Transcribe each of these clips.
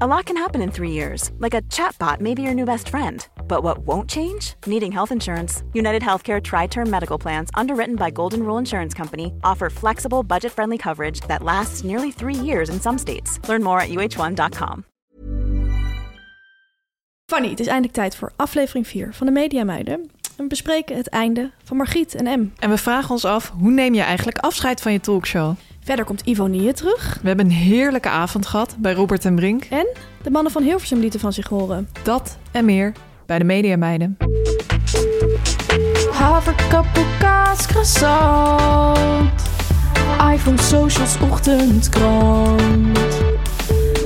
A lot can happen in three years, like a chatbot may be your new best friend. But what won't change? Needing health insurance. United Healthcare Tri Term Medical Plans, underwritten by Golden Rule Insurance Company, offer flexible, budget friendly coverage that lasts nearly three years in some states. Learn more at uh1.com. Fanny, het is eindelijk tijd voor aflevering 4 van de Media Meiden. We bespreken het einde van Margriet en M. En we vragen ons af, hoe neem je eigenlijk afscheid van je talkshow? Verder komt Ivonie terug. We hebben een heerlijke avond gehad bij Robert en Brink. En de mannen van Hilversum lieten van zich horen. Dat en meer bij de Media Meiden. Haverkappel, kaas, croissant. iPhone, socials, ochtendkrant.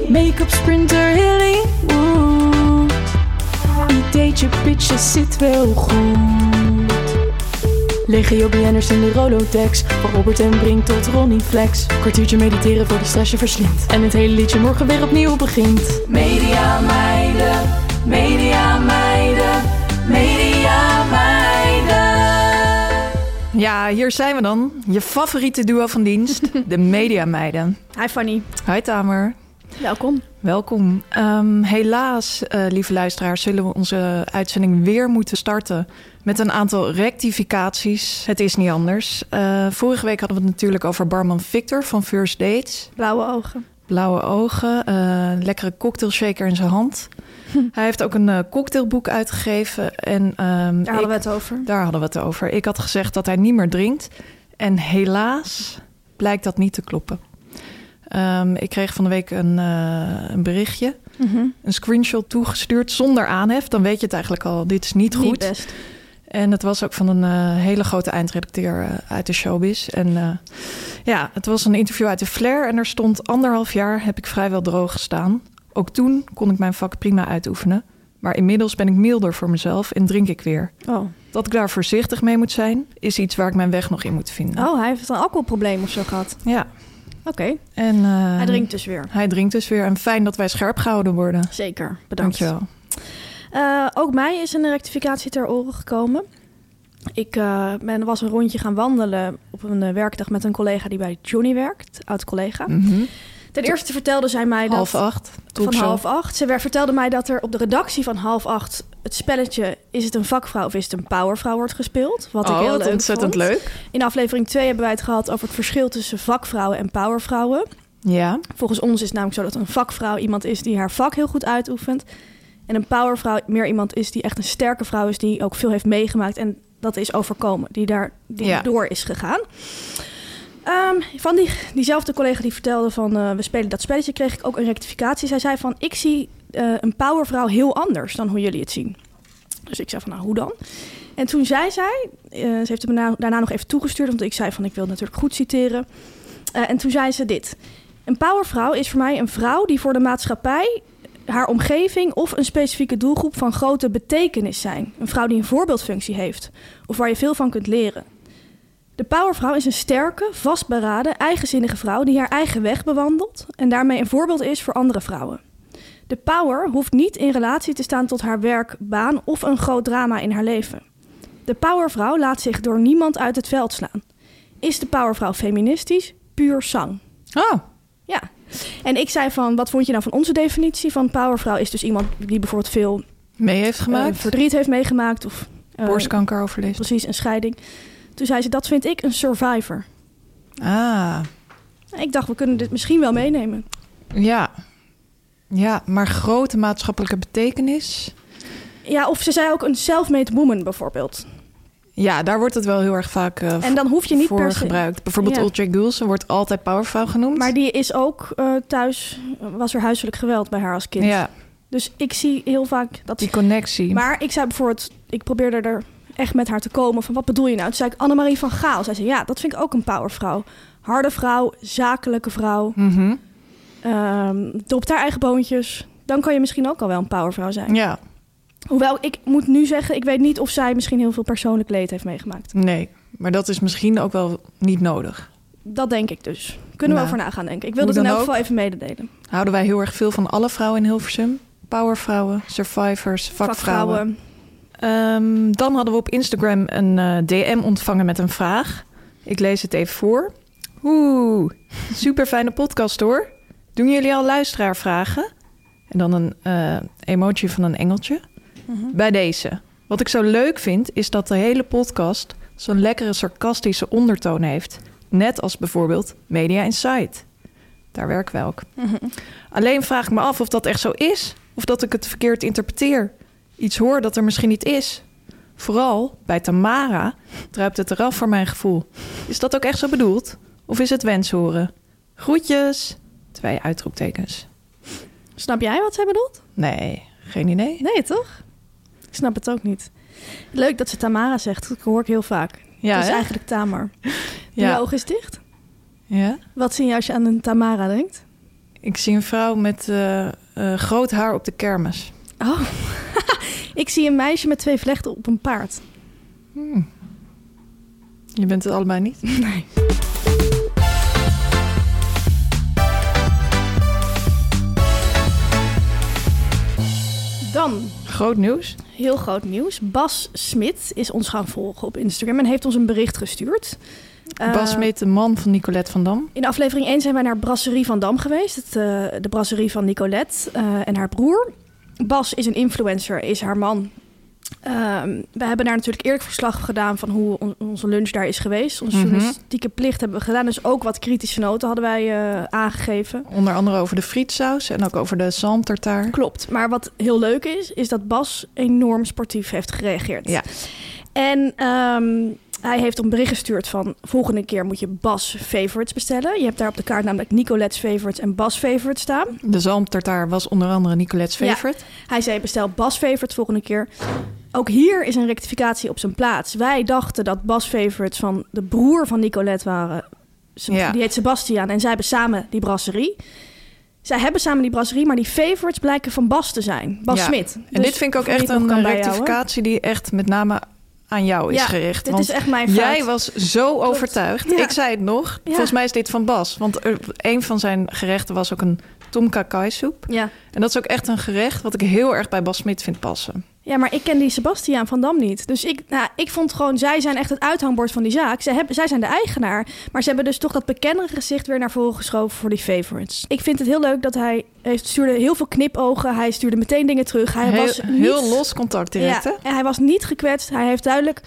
Make-up, sprinter, Hollywood. Ideetje, pitje, zit wel goed. Legio BN'ers in de Rolodex. Van Robert en Brink tot Ronnie Flex. Kwartiertje mediteren voor de stress je verslindt. En het hele liedje morgen weer opnieuw begint. Media meiden, media meiden, media meiden. Ja, hier zijn we dan. Je favoriete duo van dienst, de Media Meiden. Hi Fanny. Hi Tamer. Welkom. Welkom. Ehm, helaas, eh, lieve luisteraars, zullen we onze uitzending weer moeten starten met een aantal rectificaties. Het is niet anders. Eh, vorige week hadden we het natuurlijk over barman Victor van First Dates. Blauwe ogen. Blauwe ogen, eh, lekkere cocktailshaker in zijn hand. Hij heeft ook een cocktailboek uitgegeven. En, ehm, Daar hadden we het over. Daar hadden we het over. Ik had gezegd dat hij niet meer drinkt. En helaas blijkt dat niet te kloppen. Ehm, ik kreeg van de week een, eh, een berichtje, Mhm. een screenshot toegestuurd zonder aanhef. Dan weet je het eigenlijk al, dit is niet goed. Niet best. En het was ook van een eh, hele grote eindredacteur eh, uit de showbiz. En ja, het was een interview uit de Flair. En er stond anderhalf jaar heb ik vrijwel droog gestaan. Ook toen kon ik mijn vak prima uitoefenen. Maar inmiddels ben ik milder voor mezelf en drink ik weer. Oh. Dat ik daar voorzichtig mee moet zijn, is iets waar ik mijn weg nog in moet vinden. oh, hij heeft een alcoholprobleem of zo gehad. Ja, Oké. en... eh, Hij drinkt dus weer. Hij drinkt dus weer. En fijn dat wij scherp gehouden worden. Zeker. Bedankt. Dankjewel. Eh, ook mij is een rectificatie ter oren gekomen. Ik eh, ben, was een rondje gaan wandelen op een werkdag met een collega die bij Johnny werkt, oud collega. Mhm. Ten eerste vertelde zij mij dat Half acht. van half acht. Ze werd- vertelde mij dat er op de redactie van half acht het spelletje is het een vakvrouw of is het een powervrouw wordt gespeeld. Wat ik oh, heel leuk ontzettend vond. leuk. In aflevering 2 hebben wij het gehad over het verschil tussen vakvrouwen en powervrouwen. Ja. Volgens ons is het namelijk zo dat een vakvrouw iemand is die haar vak heel goed uitoefent. En een powervrouw meer iemand is die echt een sterke vrouw is, die ook veel heeft meegemaakt en dat is overkomen, die daar die Ja. door is gegaan. Ehm, van die, diezelfde collega die vertelde van eh, we spelen dat spelletje, kreeg ik ook een rectificatie. Zij zei van ik zie eh, een powervrouw heel anders dan hoe jullie het zien. Dus ik zei van nou hoe dan? En toen zei zij, eh, ze heeft het me na- daarna nog even toegestuurd, want ik zei van ik wil natuurlijk goed citeren. Eh, en toen zei ze dit. Een powervrouw is voor mij een vrouw die voor de maatschappij, haar omgeving of een specifieke doelgroep van grote betekenis zijn. Een vrouw die een voorbeeldfunctie heeft of waar je veel van kunt leren. De powervrouw is een sterke, vastberaden, eigenzinnige vrouw die haar eigen weg bewandelt en daarmee een voorbeeld is voor andere vrouwen. De power hoeft niet in relatie te staan tot haar werk, baan of een groot drama in haar leven. De powervrouw laat zich door niemand uit het veld slaan. Is de powervrouw feministisch? Puur zang. Oh, Ja. En ik zei van, wat vond je nou van onze definitie van powervrouw? Is dus iemand die bijvoorbeeld veel mee heeft eh, gemaakt. verdriet heeft meegemaakt of eh, Borstkanker overleefd. precies een scheiding. Toen zei ze, dat vind ik een survivor. Ah, Ik dacht, we kunnen dit misschien wel meenemen. ja. Ja, maar grote maatschappelijke betekenis. Ja, of ze zei ook een self-made woman bijvoorbeeld. Ja, daar wordt het wel heel erg vaak eh, En dan hoef je niet voor per se... gebruikt. Bijvoorbeeld Ja. Ultra Gulsen wordt altijd powervrouw genoemd. Maar die is ook eh, thuis, was er huiselijk geweld bij haar als kind. Ja, Dus ik zie heel vaak dat... die connectie. Maar ik zei bijvoorbeeld, ik probeerde er echt met haar te komen van wat bedoel je nou? Toen zei ik Annemarie van Gaal. Zij zei ja, dat vind ik ook een powervrouw. Harde vrouw, zakelijke vrouw. Mhm. Ehm dopt haar eigen boontjes. Dan kan je misschien ook al wel een powervrouw zijn. Ja, Hoewel, ik moet nu zeggen, ik weet niet of zij misschien heel veel persoonlijk leed heeft meegemaakt. nee. Maar dat is misschien ook wel niet nodig. Dat denk ik dus. Kunnen we Nou, over nagaan, denk ik. Ik wil dat in elk geval even mededelen. Houden wij heel erg veel van alle vrouwen in Hilversum? Powervrouwen, survivors, vakvrouwen. Ehm, dan hadden we op Instagram een eh, DM ontvangen met een vraag. Ik lees het even voor. Oeh, super fijne podcast hoor. Doen jullie al luisteraarvragen? En dan een eh, emoji van een engeltje. Bij deze. Wat ik zo leuk vind, is dat de hele podcast zo'n lekkere sarcastische ondertoon heeft. Net als bijvoorbeeld Media Insight. Daar werken wij ook. Alleen vraag ik me af of dat echt zo is. Of dat ik het verkeerd interpreteer. Iets hoor dat er misschien niet is. Vooral bij Tamara druipt het eraf voor mijn gevoel. Is dat ook echt zo bedoeld? Of is het wenshoren? Groetjes. Twee uitroeptekens. Snap jij wat zij bedoelt? Nee, geen idee. Nee, toch? Ik snap het ook niet. Leuk dat ze Tamara zegt. Dat hoor ik heel vaak. Ja, het is hè? eigenlijk Tamar. Ja. je oog eens dicht. ja. Wat zie je als je aan een Tamara denkt? Ik zie een vrouw met eh, eh, groot haar op de kermis. Oh, ik zie een meisje met twee vlechten op een paard. Je bent het allebei niet? Nee. Groot nieuws. Heel groot nieuws. Bas Smit is ons gaan volgen op Instagram en heeft ons een bericht gestuurd. Bas Eh, Smit, de man van Nicolette van Dam. In aflevering 1 zijn wij naar Brasserie van Dam geweest. Het, eh, de brasserie van Nicolette eh, en haar broer. Bas is een influencer, is haar man. Ehm, we hebben daar natuurlijk eerlijk verslag gedaan van hoe on- onze lunch daar is geweest. Onze Mhm. journalistieke plicht hebben we gedaan. Dus ook wat kritische noten hadden wij eh, aangegeven. Onder andere over de frietsaus en ook over de zalmtartaar. Klopt. Maar wat heel leuk is, is dat Bas enorm sportief heeft gereageerd. Ja. En ehm, hij heeft een bericht gestuurd van... volgende keer moet je Bas favorites bestellen. Je hebt daar op de kaart namelijk Nicolette's favorites en Bas favorites staan. De zalmtartaar was onder andere Nicolette's Ja. favorite. Hij zei bestel Bas favorites volgende keer. Ook hier is een rectificatie op zijn plaats. Wij dachten dat Bas favorites van de broer van Nicolette waren. Ja. Die heet Sebastian en zij hebben samen die brasserie. Zij hebben samen die brasserie, maar die favorites blijken van Bas te zijn. Bas Ja. Smit. En Dus dit vind ik ook echt een rectificatie die echt met name aan jou is Ja, gericht. dit Want is echt mijn fout. Jij was zo overtuigd. Ja. Ik zei het nog. Ja. Volgens mij is dit van Bas. Want een van zijn gerechten was ook een tom soep. Ja. En dat is ook echt een gerecht wat ik heel erg bij Bas Smit vind passen. ja, maar ik ken die Sebastiaan van Dam niet. Dus ik, nou, ik vond gewoon, zij zijn echt het uithangbord van die zaak. Zij, hebben, zij zijn de eigenaar. Maar ze hebben dus toch dat bekendere gezicht weer naar voren geschoven voor die favorites. Ik vind het heel leuk dat hij, hij stuurde heel veel knipogen. Hij stuurde meteen dingen terug. Hij heel, was niet, heel los contact direct? Ja, en hij was niet gekwetst. Hij heeft duidelijk...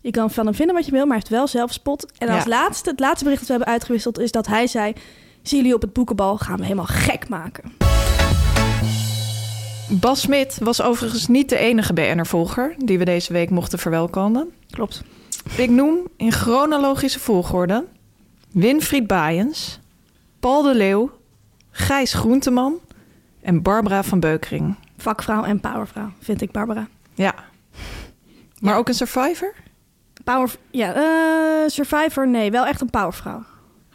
Je kan van hem vinden wat je wil, maar hij heeft wel zelfspot. En als Ja. laatste, het laatste bericht dat we hebben uitgewisseld... is dat hij zei... Zien jullie op het boekenbal gaan we helemaal gek maken. Bas Smit was overigens niet de enige BNR-volger die we deze week mochten verwelkomen. Klopt. Ik noem in chronologische volgorde Winfried Baaiens, Paul de Leeuw, Gijs Groenteman en Barbara van Beukering. Vakvrouw en powervrouw, vind ik Barbara. Ja. Maar ook een survivor? Power, ja, eh, Survivor, nee, wel echt een powervrouw.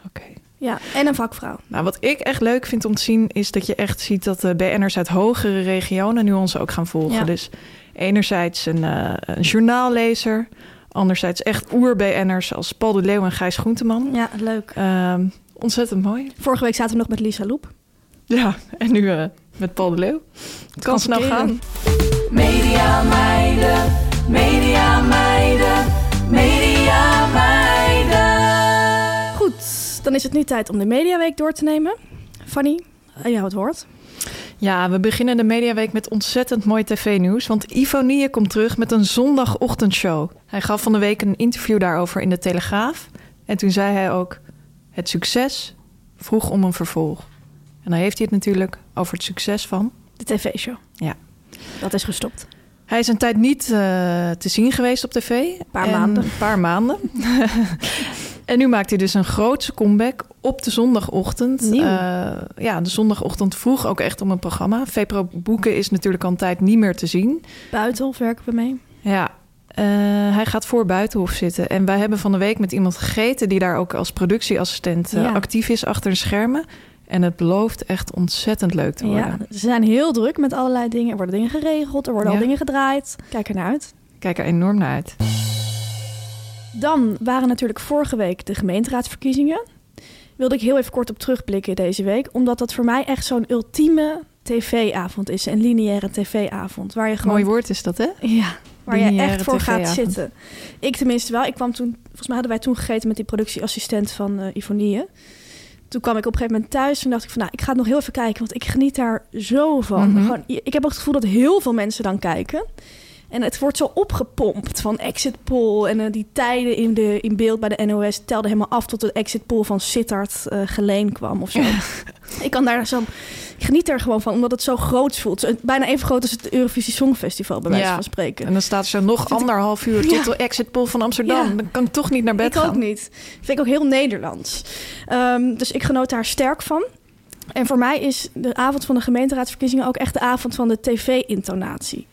Oké. Ja, en een vakvrouw. Nou, wat ik echt leuk vind om te zien, is dat je echt ziet dat de BN'ers uit hogere regionen nu ons ook gaan volgen. Ja. Dus enerzijds een, eh, een journaallezer, anderzijds echt oer-BN'ers als Paul de Leeuw en Gijs Groenteman. Ja, leuk. Ehm, ontzettend mooi. Vorige week zaten we nog met Lisa Loep. Ja, en nu eh, met Paul de Leeuw. Het kan snel gaan. Media meiden, media meiden, Goed, dan is het nu tijd om de Mediaweek door te nemen. Fanny, aan jou het woord. Ja, we beginnen de Mediaweek met ontzettend mooi tv-nieuws. Want Ivo Nieën komt terug met een zondagochtendshow. Hij gaf van de week een interview daarover in de Telegraaf. En toen zei hij ook... Het succes vroeg om een vervolg. En dan heeft hij het natuurlijk over het succes van... De tv-show. Ja. Dat is gestopt. Hij is een tijd niet eh, te zien geweest op tv. Een Paar maanden. Een paar maanden. en nu maakt hij dus een grootse comeback op de zondagochtend. Eh, ja, de zondagochtend vroeg ook echt om een programma. VPRO Boeken is natuurlijk al een tijd niet meer te zien. Buitenhof werken we mee. Ja, eh, hij gaat voor Buitenhof zitten. En wij hebben van de week met iemand gegeten... die daar ook als productieassistent eh, Ja. actief is achter de schermen. En het belooft echt ontzettend leuk te worden. Ja, ze zijn heel druk met allerlei dingen. Er worden dingen geregeld, er worden Ja. al dingen gedraaid. Kijk er naar uit. Kijk er enorm naar uit. Dan waren natuurlijk vorige week de gemeenteraadsverkiezingen. Wilde ik heel even kort op terugblikken deze week. Omdat dat voor mij echt zo'n ultieme tv-avond is. Een lineaire tv-avond. Waar je gewoon... Mooi woord is dat, hè? Ja, waar je echt voor gaat zitten. Ik tenminste wel. Ik kwam toen... Volgens mij hadden wij toen gegeten met die productieassistent van Ivonie. Toen kwam ik op een gegeven moment thuis en dacht ik van... nou, ik ga het nog heel even kijken, want ik geniet daar zo van. Mhm. Gewoon, ik heb ook het gevoel dat heel veel mensen dan kijken. En het wordt zo opgepompt van exit poll. En eh, die tijden in, de, in beeld bij de NOS telden helemaal af tot de exit poll van Sittard eh Geleen kwam of zo. ik kan daar zo... Ik geniet er gewoon van, omdat het zo groot voelt. Bijna even groot als het Eurovisie Songfestival, bij wijze Ja. van spreken. En dan staat zo nog ik- anderhalf uur tot Ja. de exit poll van Amsterdam. Dan kan ik toch niet naar bed ik gaan. ook niet. Vind ik ook heel Nederlands. Ehm, dus ik genoot daar sterk van. En voor mij is de avond van de gemeenteraadsverkiezingen ook echt de avond van de tv-intonatie.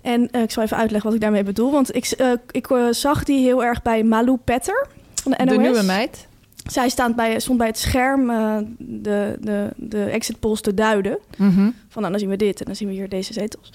En eh, ik zal even uitleggen wat ik daarmee bedoel. Want ik, eh, ik eh, zag die heel erg bij Malou Petter van de NOS. De nieuwe meid. Zij staat bij, stond bij het scherm de, de, de exit polls te duiden. Mhm. Van nou, dan zien we dit en dan zien we hier deze zetels.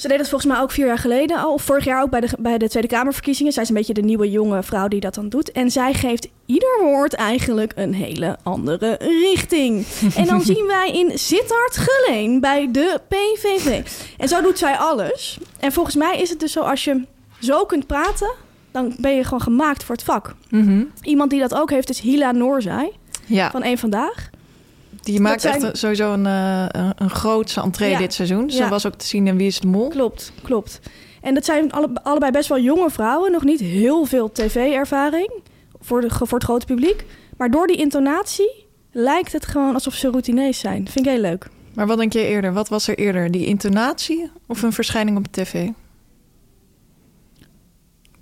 Ze deed dat volgens mij ook vier jaar geleden al. Of vorig jaar ook bij de, bij de Tweede Kamerverkiezingen. Zij is een beetje de nieuwe jonge vrouw die dat dan doet. En zij geeft ieder woord eigenlijk een hele andere richting. En dan zien wij in Sittard Geleen bij de PVV. En zo doet zij alles. En volgens mij is het dus zo, als je zo kunt praten... dan ben je gewoon gemaakt voor het vak. Mhm. Iemand die dat ook heeft is Hila Noorzij Ja, van Eén Vandaag. Die maakt zijn- echt sowieso een, eh, een, een grootse entree Ja. dit seizoen. Ze Ja. was ook te zien in Wie is de Mol. Klopt, klopt. En dat zijn alle, allebei best wel jonge vrouwen. Nog niet heel veel tv-ervaring voor, de, voor het grote publiek. Maar door die intonatie lijkt het gewoon alsof ze routinees zijn. Vind ik heel leuk. Maar wat denk je eerder? Wat was er eerder? Die intonatie of een verschijning op tv?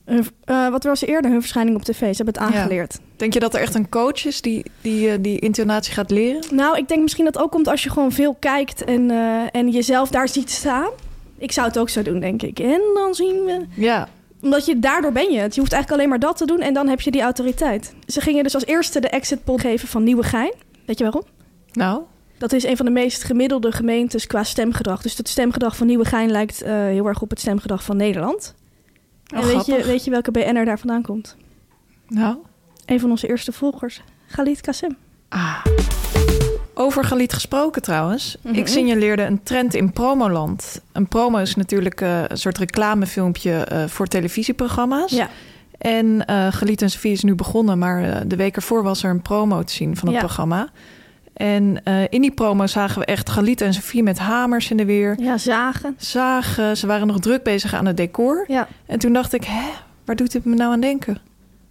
Eh, wat was er eerder hun verschijning op tv? Ze hebben het aangeleerd. Denk je dat er echt een coach is die die, eh, die intonatie gaat leren? Nou, ik denk misschien dat ook komt als je gewoon veel kijkt en, eh, en jezelf daar ziet staan. Ik zou het ook zo doen, denk ik. En dan zien we Ja, Omdat je daardoor ben je het. Je hoeft eigenlijk alleen maar dat te doen en dan heb je die autoriteit. Ze gingen dus als eerste de exit poll geven van Nieuwegein. Weet je waarom? nou, Dat is een van de meest gemiddelde gemeentes qua stemgedrag. Dus het stemgedrag van Nieuwegein lijkt heel erg op het stemgedrag van Nederland. Oh, en weet je, weet je welke BN'er daar vandaan komt? Nou, Een van onze eerste volgers, Galit Kassem. ah. Over Galit gesproken trouwens. Mhm. Ik signaleerde een trend in Promoland. Een promo is natuurlijk eh, een soort reclamefilmpje eh, voor televisieprogramma's. Ja, En eh Galit en Sofie is nu begonnen, maar de week ervoor was er een promo te zien van het Ja. programma. En eh, in die promo zagen we echt Galit en Sofie met hamers in de weer. ja zagen. Zagen, ze waren nog druk bezig aan het decor. Ja, En toen dacht ik, hè, waar doet dit me nou aan denken?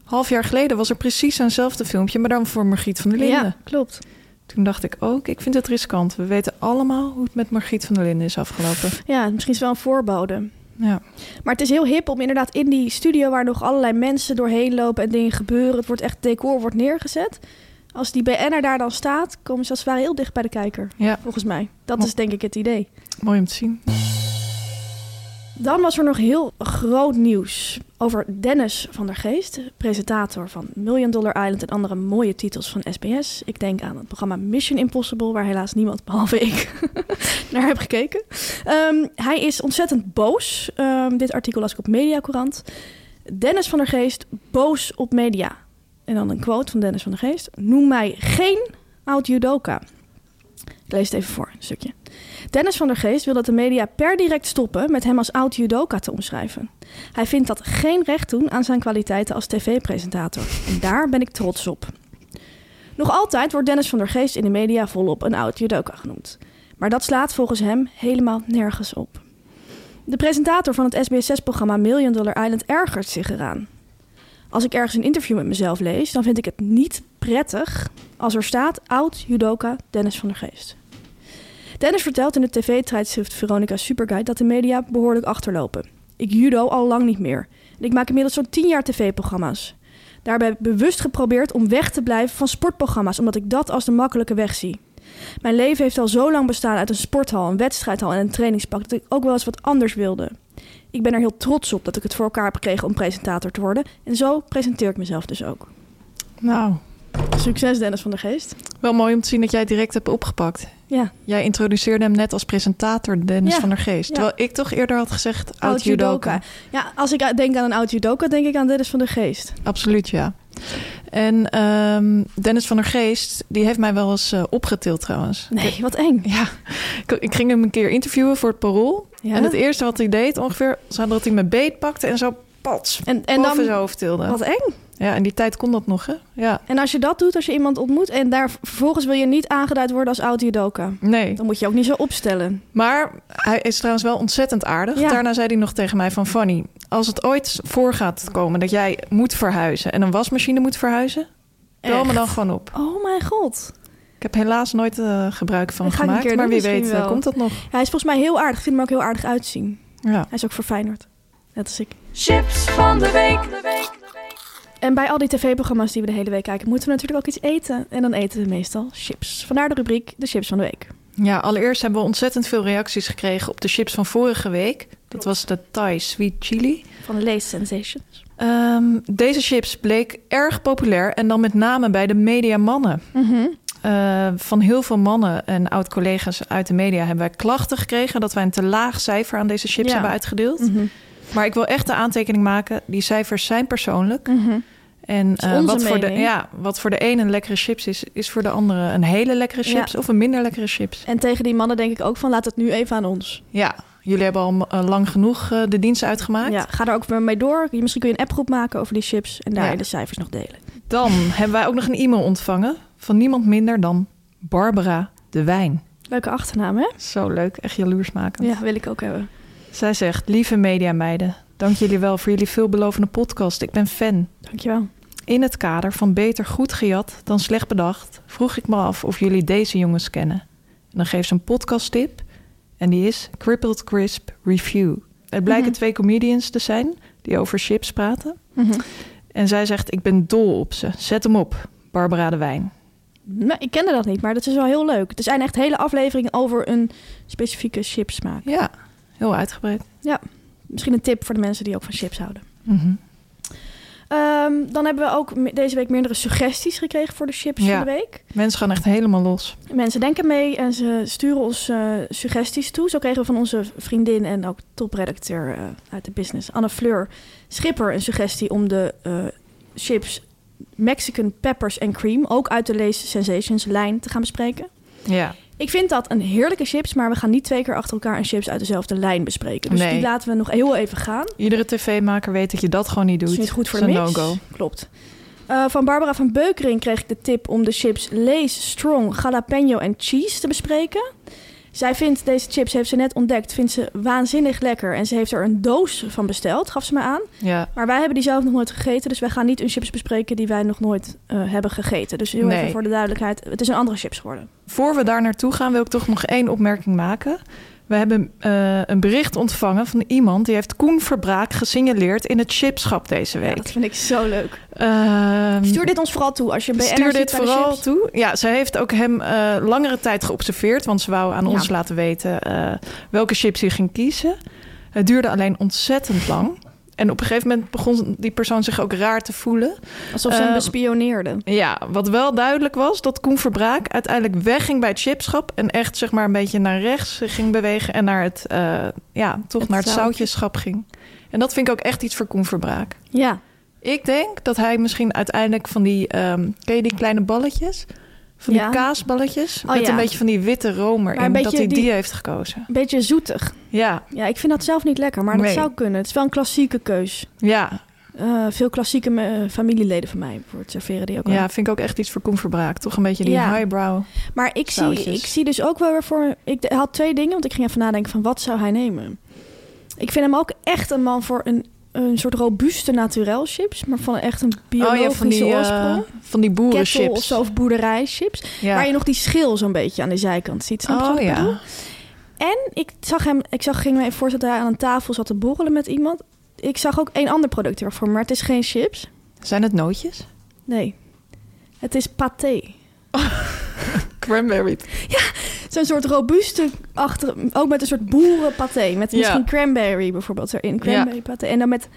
Half jaar geleden was er precies zo'nzelfde filmpje, maar dan voor Margriet van der Linden. ja klopt. Toen dacht ik ook, ik vind het riskant. We weten allemaal hoe het met Margriet van der Linden is afgelopen. Ja, misschien is wel een voorbode. Ja, Maar het is heel hip om inderdaad in die studio waar nog allerlei mensen doorheen lopen en dingen gebeuren. Het wordt echt decor wordt neergezet. Als die BN'er daar dan staat, komen ze als het ware heel dicht bij de kijker. ja Volgens mij. Dat is denk ik het idee. mooi om te zien. Dan was er nog heel groot nieuws over Dennis van der Geest, presentator van Million Dollar Island en andere mooie titels van SBS. Ik denk aan het programma Mission Impossible, waar helaas niemand behalve ik naar heb gekeken. Ehm, hij is ontzettend boos. Ehm, dit artikel las ik op Mediacourant. Dennis van der Geest boos op media. En dan een quote van Dennis van der Geest. Noem mij geen oud judoka. Ik lees het even voor, een stukje. Dennis van der Geest wil dat de media per direct stoppen met hem als oud judoka te omschrijven. Hij vindt dat geen recht doen aan zijn kwaliteiten als tv-presentator. En daar ben ik trots op. Nog altijd wordt Dennis van der Geest in de media volop een oud judoka genoemd. Maar dat slaat volgens hem helemaal nergens op. De presentator van het SBS6-programma Million Dollar Island ergert zich eraan. Als ik ergens een interview met mezelf lees, dan vind ik het niet prettig als er staat oud judoka Dennis van der Geest. Dennis vertelt in het tv-tijdschrift Veronica Superguide dat de media behoorlijk achterlopen. Ik judo al lang niet meer. En ik maak inmiddels zo'n 10 jaar tv-programma's. Daarbij heb ik bewust geprobeerd om weg te blijven van sportprogramma's, omdat ik dat als de makkelijke weg zie. Mijn leven heeft al zo lang bestaan uit een sporthal, een wedstrijdhal en een trainingspak dat ik ook wel eens wat anders wilde. Ik ben er heel trots op dat ik het voor elkaar heb gekregen om presentator te worden. En zo presenteer ik mezelf dus ook. Nou, Succes Dennis van der Geest. Wel mooi om te zien dat jij het direct hebt opgepakt. Ja, Jij introduceerde hem net als presentator Dennis Ja, van der Geest. ja. Terwijl ik toch eerder had gezegd oud judoka. Ja, als ik denk aan een oud judoka, denk ik aan Dennis van der Geest. Absoluut, ja. En ehm, Dennis van der Geest, die heeft mij wel eens eh, opgetild trouwens. Nee, wat eng. Ja, ik, ik ging hem een keer interviewen voor het Parool. Ja? En het eerste wat hij deed ongeveer, was dat hij mijn beet pakte en zo pats En, en dan, zijn hoofd tilde. wat eng. Ja, in die tijd kon dat nog, hè? Ja, En als je dat doet, als je iemand ontmoet en daar vervolgens wil je niet aangeduid worden als oud judoka. nee. Dan moet je ook niet zo opstellen. Maar hij is trouwens wel ontzettend aardig. Ja. Daarna zei hij nog tegen mij van... Fanny, als het ooit voor gaat komen dat jij moet verhuizen... en een wasmachine moet verhuizen... bel me dan gewoon op. Oh mijn god. Ik heb helaas nooit eh, gebruik van gemaakt. Maar wie weet eh, wel. komt dat nog. Hij is volgens mij heel aardig. Ik vind hem ook heel aardig uitzien. Ja. Hij is ook verfijnerd. Net als ik. Chips van de week. En bij al die tv-programma's die we de hele week kijken, moeten we natuurlijk ook iets eten. En dan eten we meestal chips. Vandaar de rubriek de chips van de week. ja, allereerst hebben we ontzettend veel reacties gekregen... op de chips van vorige week. Dat was de Thai Sweet Chili. Van de Lace Sensations. Ehm, deze chips bleek erg populair... en dan met name bij de mediamannen. Eh, van heel veel mannen en oud-collega's uit de media hebben wij klachten gekregen dat wij een te laag cijfer aan deze chips Ja. hebben uitgedeeld. Mhm. Maar ik wil echt de aantekening maken: die cijfers zijn persoonlijk. Mhm. En onze wat, voor de, ja, wat voor de een een lekkere chips is, is voor de andere een hele lekkere Ja. chips of een minder lekkere chips. En tegen die mannen denk ik ook van laat het nu even aan ons. Ja, jullie hebben al eh, lang genoeg eh, de dienst uitgemaakt. Ja, ga er ook weer mee door. Misschien kun je een appgroep maken over die chips en daar Ja. de cijfers nog delen. Dan hebben wij ook nog een e-mail ontvangen van niemand minder dan Barbara de Wijn. Leuke achternaam, hè? Zo leuk, echt jaloersmakend. Ja, wil ik ook hebben. Zij zegt, lieve mediameiden, dank jullie wel voor jullie veelbelovende podcast. Ik ben fan. Dankjewel. In het kader van beter goed gejat dan slecht bedacht... vroeg ik me af of jullie deze jongens kennen. En dan geeft ze een podcasttip en die is Crippled Crisp Review. Het blijken Mhm. twee comedians te zijn die over chips praten. Mhm. En zij zegt, ik ben dol op ze. Zet hem op, Barbara de Wijn. Ik kende dat niet, maar dat is wel heel leuk. Er zijn echt hele afleveringen over een specifieke chipsmaak. Ja, heel uitgebreid. Ja, misschien een tip voor de mensen die ook van chips houden. Mhm. Ehm, dan hebben we ook deze week meerdere suggesties gekregen voor de chips Ja. van de week. Mensen gaan echt helemaal los. Mensen denken mee en ze sturen ons eh, suggesties toe. Zo kregen we van onze vriendin en ook topredacteur eh, uit de business, Anne Fleur Schipper, een suggestie om de eh, chips Mexican Peppers and Cream, ook uit de Lace Sensations lijn, te gaan bespreken. Ja, Ik vind dat een heerlijke chips, maar we gaan niet twee keer achter elkaar een chips uit dezelfde lijn bespreken. Dus Nee. die laten we nog heel even gaan. iedere tv-maker weet dat je dat gewoon niet doet. Dat is niet goed voor de mix. no-go. Klopt. Eh, van Barbara van Beukering kreeg ik de tip om de chips Lace Strong Jalapeno en Cheese te bespreken. Zij vindt deze chips, heeft ze net ontdekt, vindt ze waanzinnig lekker. En ze heeft er een doos van besteld, gaf ze me aan. Ja, Maar wij hebben die zelf nog nooit gegeten. Dus wij gaan niet een chips bespreken die wij nog nooit eh, hebben gegeten. Dus heel Nee. even voor de duidelijkheid. Het is een andere chips geworden. Voor we daar naartoe gaan, wil ik toch nog één opmerking maken. We hebben eh, een bericht ontvangen van iemand die heeft Koen Verbraak gesignaleerd in het chipschap deze Ja, week. dat vind ik zo leuk. Ehm, Stuur dit ons vooral toe als je BN'er Stuur dit bij vooral chips. toe. Ja, ze heeft ook hem eh, langere tijd geobserveerd, want ze wou aan Ja. ons laten weten eh, welke chips hij ging kiezen. Het duurde alleen ontzettend lang. En op een gegeven moment begon die persoon zich ook raar te voelen. Alsof ze hem Eh, bespioneerde. Ja, wat wel duidelijk was, dat Koen Verbraak uiteindelijk wegging bij het chipschap. En echt zeg maar een beetje naar rechts ging bewegen en naar het, eh, ja, toch Het naar het zoutje. zoutjeschap ging. En dat vind ik ook echt iets voor Koen Verbraak. Ja. Ik denk dat hij misschien uiteindelijk van die, ehm, ken je die kleine balletjes? Van die Ja. kaasballetjes? Oh, met ja. een beetje van die witte romer een dat hij die die- heeft gekozen. Een beetje zoetig. Ja, Ja, ik vind dat zelf niet lekker, maar dat zou kunnen. Het is wel een klassieke keus. ja, Eh, veel klassieke eh, familieleden van mij voor het serveren die ook ja, vind ik ook echt iets voor Koen Verbraak. Toch een beetje die Ja. highbrow. Maar ik zie, ik zie dus ook wel weer voor... Ik had twee dingen, want ik ging even nadenken van wat zou hij nemen. Ik vind hem ook echt een man voor een, een soort robuuste naturel chips. Maar van echt een biologische oh ja, van die, eh, oorsprong. van die boerenchips. of zo, of boerderijchips. Ja. Waar je nog die schil zo'n beetje aan de zijkant ziet. Snap oh bedoel? ja. En ik zag hem, ik zag, ging me even voorstellen dat hij aan een tafel zat te borrelen met iemand. Ik zag ook één ander product ervoor, maar het is geen chips. Zijn het nootjes? Nee, het is paté. Cranberry. Zo'n soort robuuste, achter, ook met een soort boerenpaté. Met Ja. misschien cranberry bijvoorbeeld erin. Cranberry paté. En dan met,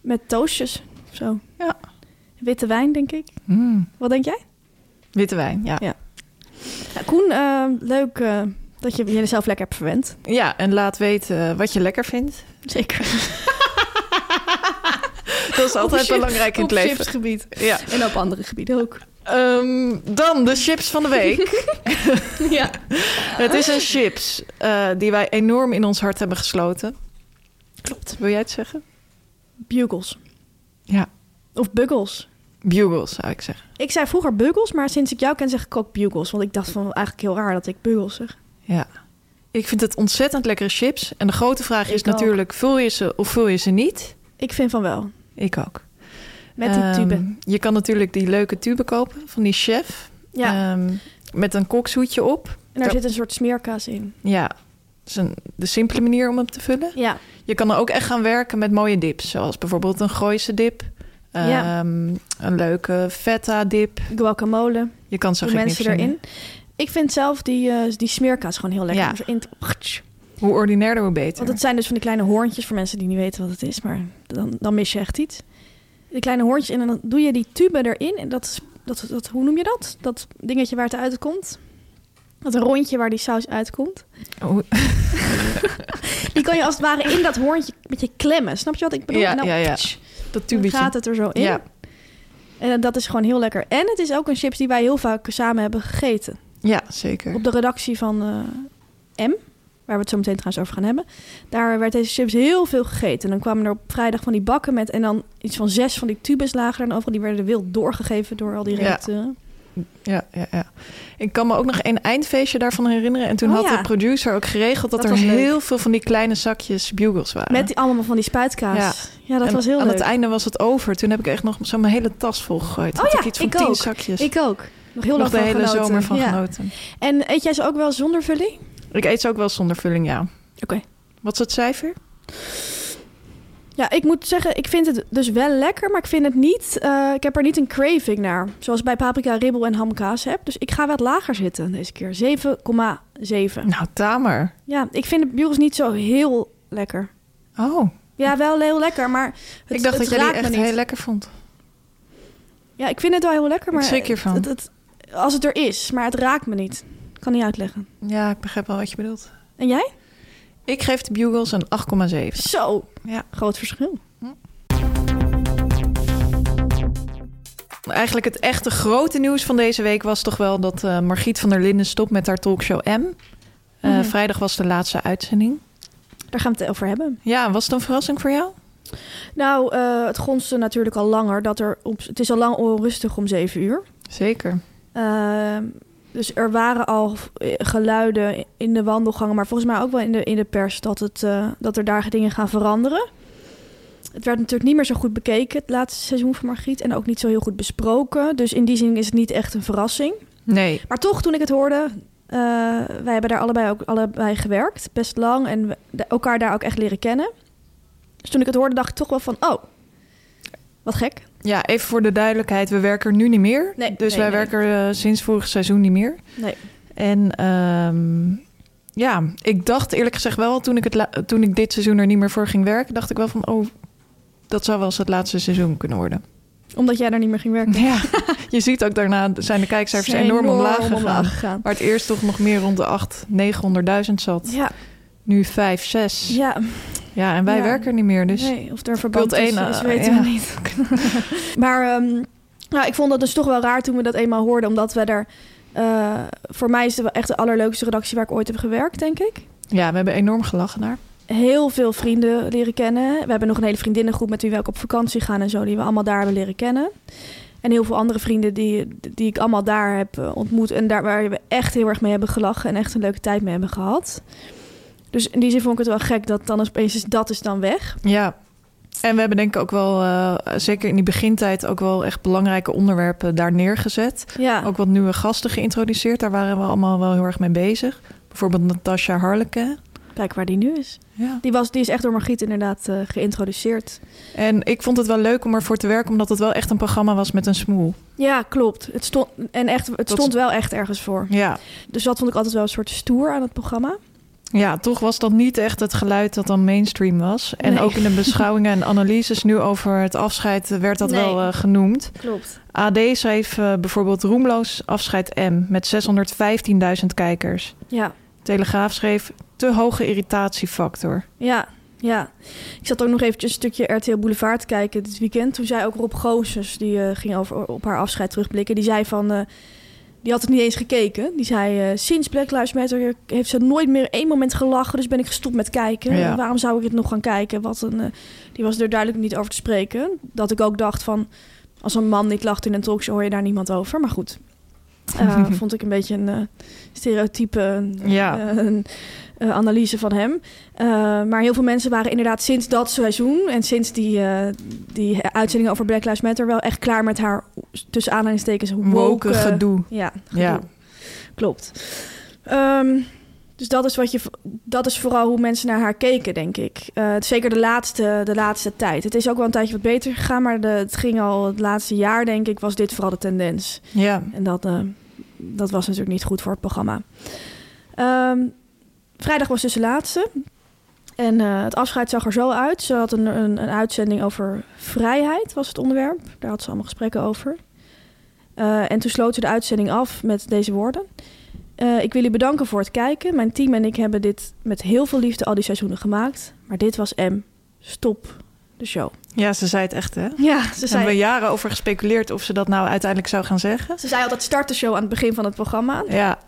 met toastjes of zo. Ja. Witte wijn, denk ik. Mm. Wat denk jij? Witte wijn, ja. Ja. Nou, Koen, eh, leuk eh, dat je jezelf lekker hebt verwend. Ja, en laat weten wat je lekker vindt. Zeker. Dat is altijd belangrijk in het op leven. chipsgebied. Ja. En op andere gebieden ook. Ehm, dan de chips van de week. Ja. het is een chips eh, die wij enorm in ons hart hebben gesloten. Klopt. Wil jij het zeggen? Bugles. Ja, Of buggles. bugles zou ik zeggen. Ik zei vroeger buggles, maar sinds ik jou ken zeg ik ook bugles. Want ik dacht van eigenlijk heel raar dat ik buggles zeg. Ja. Ik vind het ontzettend lekkere chips. En de grote vraag is ook. natuurlijk, vul je ze of vul je ze niet? Ik vind van wel. Ik ook. Met die Ehm, tube. je kan natuurlijk die leuke tube kopen van die chef. Ja. Ehm, met een kokshoedje op. en daar zit een soort smeerkaas in. Ja, dat is een, de simpele manier om hem te vullen. Ja. Je kan er ook echt gaan werken met mooie dips. Zoals bijvoorbeeld een Gooise dip. Ja. Ehm, Een leuke feta dip. Guacamole. Je kan zo mensen erin. Ik vind zelf die, eh, die smeerkaas gewoon heel lekker. Ja. zo in Hoe ordinairder, hoe beter. Want het zijn dus van die kleine hoorntjes voor mensen die niet weten wat het is. Maar dan, dan mis je echt iets. Die kleine hoorntjes en dan doe je die tube erin. En dat, dat, dat, hoe noem je dat? Dat dingetje waar het uitkomt. Dat rondje waar die saus uitkomt. Hoe- Die kan je als het ware in dat hoorntje met je klemmen. Snap je wat ik bedoel? Ja, dan, ja, ja. dat tubetje. gaat het er zo in. Ja. En dat is gewoon heel lekker. En het is ook een chips die wij heel vaak samen hebben gegeten. Ja, zeker. Op de redactie van eh, M, waar we het zo meteen trouwens over gaan hebben. Daar werd deze chips heel veel gegeten. En dan kwamen er op vrijdag van die bakken met... en dan iets van zes van die tubes lagen er dan overal. Die werden wild doorgegeven door al die Ja. redacteuren. Ja, ja, ja. Ik kan me ook nog een eindfeestje daarvan herinneren. En toen Oh, had ja. de producer ook geregeld dat, Dat er leuk. heel veel van die kleine zakjes bugles waren. Met die, allemaal van die spuitkaas. Ja, dat En was heel aan leuk. het einde was het over. Toen heb ik echt nog zo mijn hele tas vol gegooid. Oh Had ja, ik iets van ik tien ook. zakjes. Ik ook. Nog heel nog lang de van hele genoten. zomer van Ja. genoten. En eet jij ze ook wel zonder vulling? Ik eet ze ook wel zonder vulling, ja. Oké. Wat is het cijfer? Ja, ik moet zeggen, ik vind het dus wel lekker, maar ik vind het niet... eh, ik heb er niet een craving naar. Zoals bij paprika, ribbel en hamkaas heb. Dus ik ga wat lager zitten deze keer. 7,7. Nou, tamer. Ja, ik vind de bugles niet zo heel lekker. Oh, Ja, wel heel lekker, maar het, ik dacht het dat jij die me echt heel lekker vond. Ja, ik vind het wel heel lekker, maar... hiervan. Het, het- als het er is, maar het raakt me niet. Ik kan niet uitleggen. Ja, ik begrijp wel wat je bedoelt. En jij? Ik geef de bugles een 8,7. Zo, Ja. groot verschil. Eigenlijk het echte grote nieuws van deze week was toch wel dat eh, Margriet van der Linden stopt met haar talkshow M. Eh, Mhm. Vrijdag was de laatste uitzending. Daar gaan we het over hebben. Ja, was het een verrassing voor jou? Nou, eh, het gonste natuurlijk al langer. Dat er op, het is al lang onrustig om zeven uur. Zeker. Dus er waren al eh, geluiden in de wandelgangen, maar volgens mij ook wel in de, in de pers dat, het, eh, dat er daar dingen gaan veranderen. Het werd natuurlijk niet meer zo goed bekeken het laatste seizoen van Margriet en ook niet zo heel goed besproken. Dus in die zin is het niet echt een verrassing. Nee. Maar toch, toen ik het hoorde, eh, wij hebben daar allebei ook allebei gewerkt, best lang en we, elkaar daar ook echt leren kennen. Dus toen ik het hoorde, dacht ik toch wel van, oh, wat gek. Ja, even voor de duidelijkheid. We werken er nu niet meer. Nee, dus nee, wij nee. werken eh, sinds vorig seizoen niet meer. Nee. En ehm, ja, ik dacht eerlijk gezegd wel, toen ik, het toen ik dit seizoen er niet meer voor ging werken, dacht ik wel van, oh, dat zou wel eens het laatste seizoen kunnen worden. Omdat jij daar niet meer ging werken. Ja, je ziet ook daarna zijn de kijkcijfers Zijn enorm, omlaag gegaan. omlaag gegaan. Waar het eerst toch nog meer rond de 8, 900.000 zat. Ja, Nu 5, 6. Ja, ja. en wij Ja. werken er niet meer. Dus Nee, of er verband Cult één, is, eh, weten ja. we niet. maar nou, ik vond dat dus toch wel raar toen we dat eenmaal hoorden. Omdat we er... eh, voor mij is het echt de allerleukste redactie waar ik ooit heb gewerkt, denk ik. ja, we hebben enorm gelachen daar. Heel veel vrienden leren kennen. We hebben nog een hele vriendinnengroep met wie we ook op vakantie gaan en zo. Die we allemaal daar hebben leren kennen. En heel veel andere vrienden die, die ik allemaal daar heb eh, ontmoet. En daar waar we echt heel erg mee hebben gelachen. En echt een leuke tijd mee hebben gehad. Dus in die zin vond ik het wel gek dat dan opeens is dat is dan weg. Ja. En we hebben denk ik ook wel, eh, zeker in die begintijd, ook wel echt belangrijke onderwerpen daar neergezet. Ja, Ook wat nieuwe gasten geïntroduceerd. Daar waren we allemaal wel heel erg mee bezig. Bijvoorbeeld Natasha Harleke. kijk waar die nu is. Ja. Die, was, die is echt door Margriet inderdaad eh, geïntroduceerd. En ik vond het wel leuk om ervoor te werken, omdat het wel echt een programma was met een smoel. Ja, klopt. Het stond, en echt, het Dat- stond wel echt ergens voor. Ja, Dus dat vond ik altijd wel een soort stoer aan het programma. Ja, toch was dat niet echt het geluid dat dan mainstream was. En Nee. ook in de beschouwingen en analyses nu over het afscheid werd dat Nee. wel eh, genoemd. Klopt. AD schreef eh, bijvoorbeeld roemloos afscheid M met 615.000 kijkers. Ja, Telegraaf schreef te hoge irritatiefactor. ja, ja. Ik zat ook nog eventjes een stukje RTL Boulevard te kijken dit weekend. Toen zei ook Rob Goossens, die eh, ging over, op haar afscheid terugblikken. Die zei van... die had het niet eens gekeken. Die zei, eh, sinds Black Lives Matter heeft ze nooit meer één moment gelachen. Dus ben ik gestopt met kijken. Ja. Waarom zou ik het nog gaan kijken? Wat een, eh, die was er duidelijk niet over te spreken. Dat ik ook dacht van... Als een man niet lacht in een talkshow, hoor je daar niemand over. Maar goed, Eh, vond ik een beetje een stereotype Ja. een, eh, analyse van hem. Eh, maar heel veel mensen waren inderdaad sinds dat seizoen... en sinds die, eh, die uitzending over Black Lives Matter... wel echt klaar met haar, tussen aanhalingstekens, woke... Woke gedoe. Ja, gedoe. Ja. klopt. Ehm, dus dat is, wat je, dat is vooral hoe mensen naar haar keken, denk ik. Zeker de laatste, de laatste tijd. Het is ook wel een tijdje wat beter gegaan... maar de, het ging al het laatste jaar, denk ik, was dit vooral de tendens. Ja. En dat, dat was natuurlijk niet goed voor het programma. Ehm, vrijdag was dus de laatste. En eh, het afscheid zag er zo uit. Ze had een, een, een uitzending over vrijheid, was het onderwerp. Daar had ze allemaal gesprekken over. Eh, en toen sloot ze de uitzending af met deze woorden. Eh, ik wil u bedanken voor het kijken. Mijn team en ik hebben dit met heel veel liefde al die seizoenen gemaakt. Maar dit was M. Stop de show. ja, ze zei het echt, hè? Ja, ze Daar hebben we zei, jaren over gespeculeerd of ze dat nou uiteindelijk zou gaan zeggen. ze zei altijd start de show aan het begin van het programma. Ja,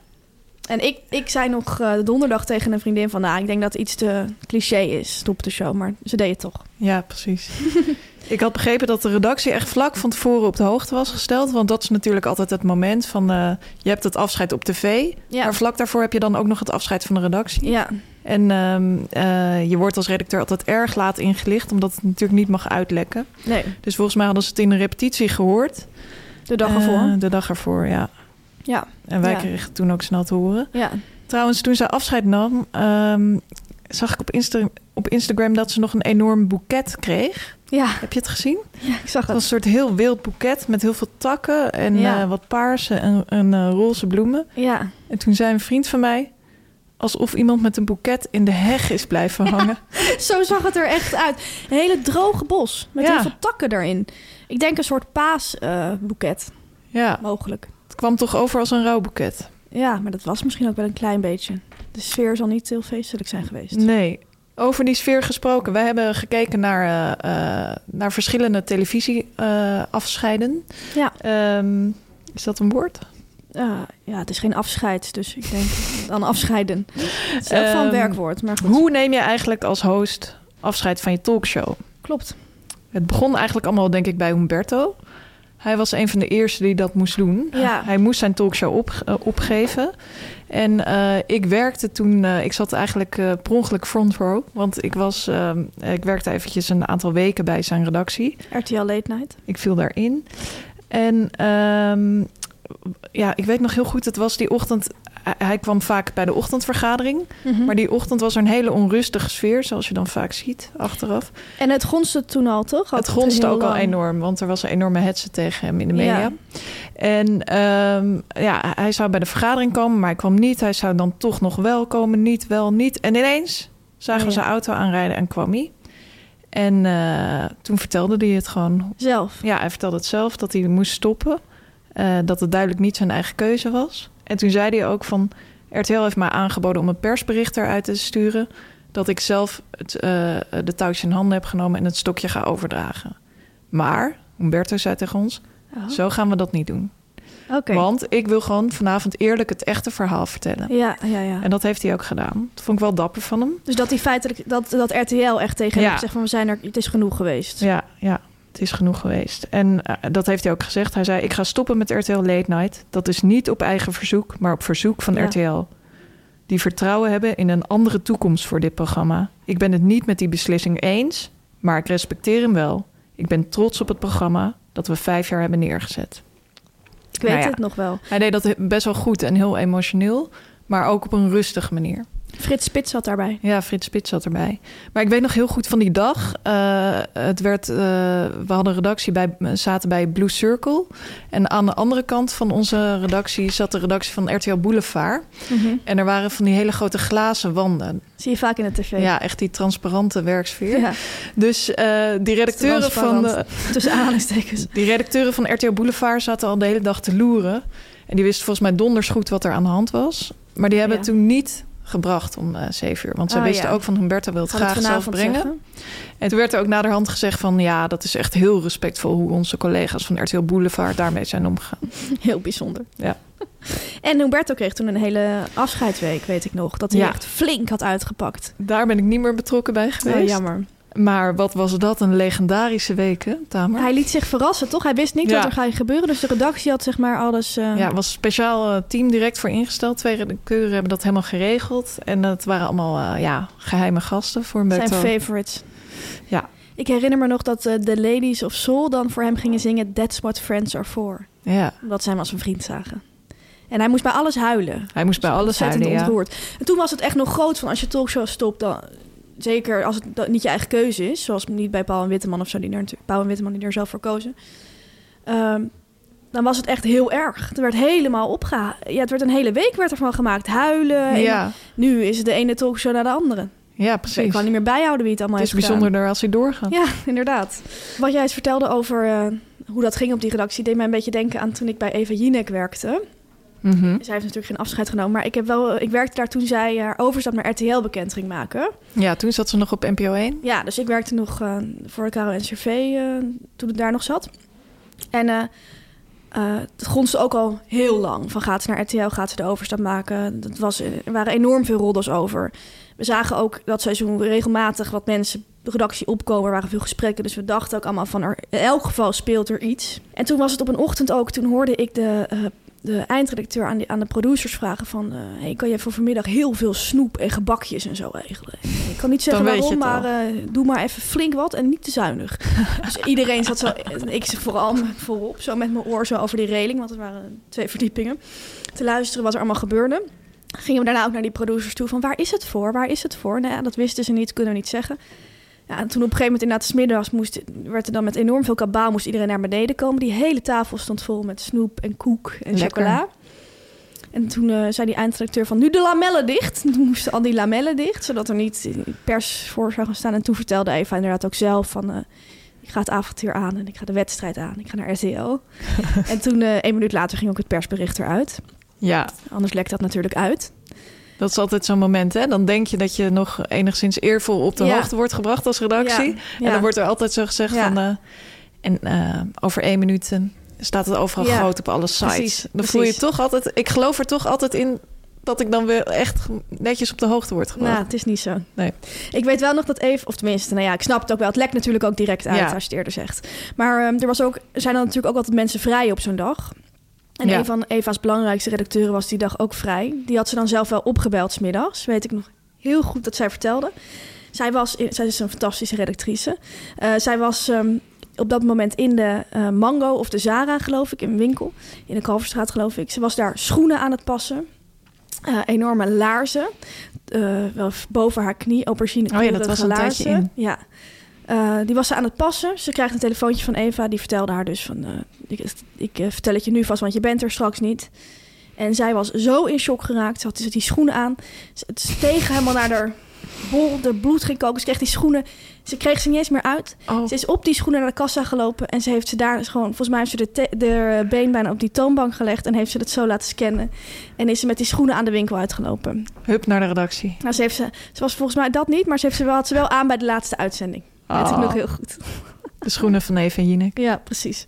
En ik, ik zei nog eh, donderdag tegen een vriendin van... nou, ik denk dat het iets te cliché is, stop de show. Maar ze deed het toch. ja, precies. ik had begrepen dat de redactie echt vlak van tevoren op de hoogte was gesteld. Want dat is natuurlijk altijd het moment van... eh, je hebt het afscheid op tv. Ja. Maar vlak daarvoor heb je dan ook nog het afscheid van de redactie. Ja, En ehm, eh, je wordt als redacteur altijd erg laat ingelicht... omdat het natuurlijk niet mag uitlekken. nee, Dus volgens mij hadden ze het in de repetitie gehoord. de dag ervoor. de dag ervoor, ja. ja, En wij Ja. kregen toen ook snel te horen. ja. Trouwens, toen zij afscheid nam, ehm, zag ik op, Insta op Instagram dat ze nog een enorm boeket kreeg. Ja, Heb je het gezien? ja, ik zag Het was een soort heel wild boeket met heel veel takken en Ja. eh, wat paarse en, en eh, roze bloemen. Ja, En toen zei een vriend van mij, alsof iemand met een boeket in de heg is blijven hangen. zo zag het er echt uit. Een hele droge bos met Ja. heel veel takken erin. Ik denk een soort paasboeket, Ja, mogelijk. Het kwam toch over als een rouwboeket. Ja, maar dat was misschien ook wel een klein beetje. De sfeer zal niet heel feestelijk zijn geweest. Nee. Over die sfeer gesproken. Wij hebben gekeken naar, eh, eh, naar verschillende televisieafscheiden. Ja. Ehm, is dat een woord? Ah, ja, het is geen afscheid, dus ik denk dan afscheiden. Het is een Ehm, werkwoord, maar goed. Hoe neem je eigenlijk als host afscheid van je talkshow? Klopt. Het begon eigenlijk allemaal, denk ik, bij Humberto. Hij was een van de eerste die dat moest doen. Ja. Hij moest zijn talkshow op, eh, opgeven. En eh, ik werkte toen, eh, ik zat eigenlijk eh per ongeluk front row. Want ik, was, ik werkte eventjes een aantal weken bij zijn redactie. RTL Late Night. Ik viel daarin. En ehm, ja, ik weet nog heel goed, het was die ochtend. Hij- kwam vaak bij de ochtendvergadering. Mhm. Maar die ochtend was er een hele onrustige sfeer, zoals je dan vaak ziet achteraf. En het gonste toen al, toch? het gonste ook al enorm, want er was een enorme hetze tegen hem in de media. Ja. En ehm, ja, hij zou bij de vergadering komen, maar hij kwam niet. Hij zou dan toch nog wel komen, niet, wel, niet. En ineens zagen we Ja. zijn auto aanrijden en kwam hij. En eh, toen vertelde hij het gewoon. Zelf. Ja, hij vertelde het zelf, dat hij moest stoppen. eh, dat het duidelijk niet zijn eigen keuze was. En toen zei hij ook van... RTL heeft mij aangeboden om een persbericht eruit te sturen... dat ik zelf het, eh, de touwtjes in handen heb genomen... en het stokje ga overdragen. Maar, Humberto zei tegen ons... Oh. zo gaan we dat niet doen. Want ik wil gewoon vanavond eerlijk het echte verhaal vertellen. Ja, ja, ja. En dat heeft hij ook gedaan. Dat vond ik wel dapper van hem. Dus dat die feitelijk dat, dat RTL echt tegen hem Ja. gezegd van we zijn er, het is genoeg geweest. Ja, ja, het is genoeg geweest. En eh, dat heeft hij ook gezegd. Hij zei, ik ga stoppen met RTL Late Night. Dat is niet op eigen verzoek, maar op verzoek van Ja. RTL. Die vertrouwen hebben in een andere toekomst voor dit programma. Ik ben het niet met die beslissing eens, maar ik respecteer hem wel. Ik ben trots op het programma dat we vijf jaar hebben neergezet. Ik weet Nou ja. het nog wel. Hij deed dat best wel goed en heel emotioneel, maar ook op een rustige manier. Frits Spits zat daarbij. Ja, Frits Spits zat erbij. Maar ik weet nog heel goed van die dag. Uh, het werd, uh, we hadden een redactie bij, zaten bij Blue Circle. En aan de andere kant van onze redactie zat de redactie van RTL Boulevard. Mm -hmm. En er waren van die hele grote glazen wanden. Zie je vaak in de tv. Ja, echt die transparante werksfeer. Ja. Dus uh, die redacteuren van... De, tussen aanhalingstekens. Die redacteuren van RTL Boulevard zaten al de hele dag te loeren. En die wisten volgens mij donders goed wat er aan de hand was. Maar die hebben ja. toen niet gebracht om uh, zeven uur. Want ze Oh, wisten ja. ook van Humberto wil het graag het zelf brengen. zeggen? En toen werd er ook naderhand gezegd van... ja, dat is echt heel respectvol hoe onze collega's van RTL Boulevard daarmee zijn omgegaan. Heel bijzonder. Ja. En Humberto kreeg toen een hele afscheidsweek, weet ik nog. Dat hij Ja. echt flink had uitgepakt. Daar ben ik niet meer betrokken bij geweest. Oh, jammer. Maar wat was dat een legendarische week, hè, Tamer? Hij liet zich verrassen, toch? Hij wist niet Ja. wat er gaat gebeuren. Dus de redactie had zeg maar alles... eh, Ja, er was een speciaal eh, team direct voor ingesteld. Twee redacteuren hebben dat helemaal geregeld. En dat waren allemaal eh, ja, geheime gasten voor zijn Humberto. favorites. Ja. Ik herinner me nog dat de Ladies of Soul dan voor hem gingen zingen... That's what friends are for. Ja, Omdat ze hem als een vriend zagen. En hij moest bij alles huilen. hij moest bij alles huilen, ja. ontroerd. En toen was het echt nog groot van als je talkshow stopt... Dan, zeker als het dat niet je eigen keuze is... zoals niet bij Paul en Witteman of zo... Die er, natuurlijk- Paul en Witteman die er zelf voor kozen... ehm, dan was het echt heel erg. Het werd helemaal opgehaald. Ja, het werd een hele week werd ervan gemaakt. Huilen. En Ja, Nu is het de ene talkshow naar de andere. ja, Ik precies. kan niet meer bijhouden wie het allemaal Het is heeft gedaan. bijzonderder als hij doorgaat. Ja, inderdaad. Wat jij eens vertelde over eh, hoe dat ging op die redactie... deed mij een beetje denken aan toen ik bij Eva Jinek werkte. Mhm. Zij heeft natuurlijk geen afscheid genomen. Maar ik, heb wel, ik werkte daar toen zij haar overstap naar RTL bekend ging maken. Ja, toen zat ze nog op NPO 1. Ja, dus ik werkte nog eh, voor de Caro NCV eh, toen ik daar nog zat. En eh, het grondste ook al heel lang. Van gaat ze naar RTL, gaat ze de overstap maken. Dat was, er waren enorm veel roddels over. We zagen ook dat seizoen regelmatig wat mensen de redactie opkomen. Er waren veel gesprekken, dus we dachten ook allemaal van... Er, in elk geval speelt er iets. En toen was het op een ochtend ook, toen hoorde ik de... de eindredacteur aan, die, aan de producers vragen van... eh, hey, kan je voor vanmiddag heel veel snoep en gebakjes en zo regelen? Ik kan niet zeggen waarom, het maar eh, doe maar even flink wat en niet te zuinig. dus iedereen zat zo... Ik zat vooral voorop, zo met mijn oor zo over die reling... want er waren twee verdiepingen... te luisteren wat er allemaal gebeurde. Gingen we daarna ook naar die producers toe van... waar is het voor, waar is het voor? Nou ja, dat wisten ze niet, kunnen we niet zeggen. Ja, en toen op een gegeven moment inderdaad 's middags moest, werd er dan met enorm veel kabaal... moest iedereen naar beneden komen. Die hele tafel stond vol met snoep en koek en Lekker. chocola. En toen eh, zei die eindredacteur van... nu de lamellen dicht. En toen moesten al die lamellen dicht... zodat er niet pers voor zou gaan staan. En toen vertelde Eva inderdaad ook zelf van... eh, ik ga het avontuur aan en ik ga de wedstrijd aan. Ik ga naar RTL. en toen, eh een minuut later, ging ook het persbericht eruit. Ja, Anders lekt dat natuurlijk uit. Dat is altijd zo'n moment, hè? Dan denk je dat je nog enigszins eervol op de Ja. hoogte wordt gebracht als redactie. Ja, En dan wordt er altijd zo gezegd van... eh, en eh, over één minuut eh, staat het overal groot op alle sites. precies, dan voel je toch altijd... Ik geloof er toch altijd in dat ik dan weer echt netjes op de hoogte word gebracht. Nou, het is niet zo. Nee. Ik weet wel nog dat even, of tenminste, nou ja, ik snap het ook wel. Het lekt natuurlijk ook direct uit Ja. als je het eerder zegt. Maar ehm, er was ook, zijn dan natuurlijk ook altijd mensen vrij op zo'n dag. En Ja. een van Eva's belangrijkste redacteuren was die dag ook vrij. Die had ze dan zelf wel opgebeld smiddags. Weet ik nog heel goed dat zij vertelde. Zij was, zij is een fantastische redactrice. Eh, zij was ehm, op dat moment in de eh, Mango of de Zara, geloof ik, in een winkel. In de Kalverstraat, geloof ik. Ze was daar schoenen aan het passen. Eh, enorme laarzen. Wel boven haar knie, aubergine Oh ja, dat was een laarzen. in. Ja. Eh, die was ze aan het passen. Ze krijgt een telefoontje van Eva. Die vertelde haar dus van... eh, ik, ik eh, vertel het je nu vast, want je bent er straks niet. En zij was zo in shock geraakt. Ze had dus die schoenen aan. Ze- Het steeg helemaal naar haar bol. De bloed ging koken. Ze kreeg die schoenen... Ze kreeg ze niet eens meer uit. Oh, Ze is op die schoenen naar de kassa gelopen. En ze heeft ze daar gewoon... Volgens mij heeft ze de, te- de been bijna op die toonbank gelegd. En heeft ze het zo laten scannen. En is ze met die schoenen aan de winkel uitgelopen. hup naar de redactie. Nou, ze, heeft ze, ze was volgens mij dat niet. Maar ze heeft ze wel, had ze wel aan bij de laatste uitzending. Weet ik Oh. nog heel goed. De schoenen van Eva Jinek. Ja, precies.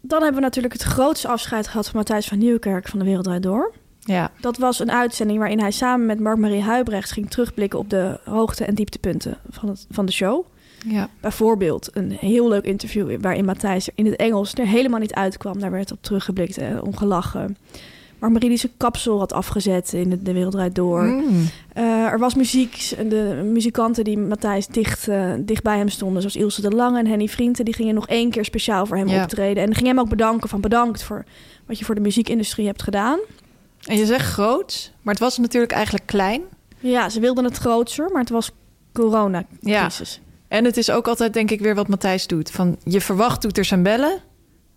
Dan hebben we natuurlijk het grootste afscheid gehad van Matthijs van Nieuwkerk van de Wereld Draait Door. Ja, Dat was een uitzending waarin hij samen met Mark-Marie Huibrechts ging terugblikken op de hoogte- en dieptepunten van, het, van de show. ja. Bijvoorbeeld een heel leuk interview waarin Matthijs in het Engels er helemaal niet uitkwam. Daar werd op teruggeblikt en om gelachen. Mark-Marie die zijn kapsel had afgezet in de, de Wereld Door. Mm. Eh, er was muziek. De muzikanten die Matthijs dicht, eh, dicht bij hem stonden, zoals Ilse de Lange en Henny Vrienden, die gingen nog één keer speciaal voor hem Ja. optreden. En gingen hem ook bedanken van bedankt voor wat je voor de muziekindustrie hebt gedaan. En je zegt groot, maar het was natuurlijk eigenlijk klein. Ja, ze wilden het groter, maar het was coronacrisis. En het is ook altijd, denk ik, weer wat Matthijs doet. Van je verwacht toeters en bellen.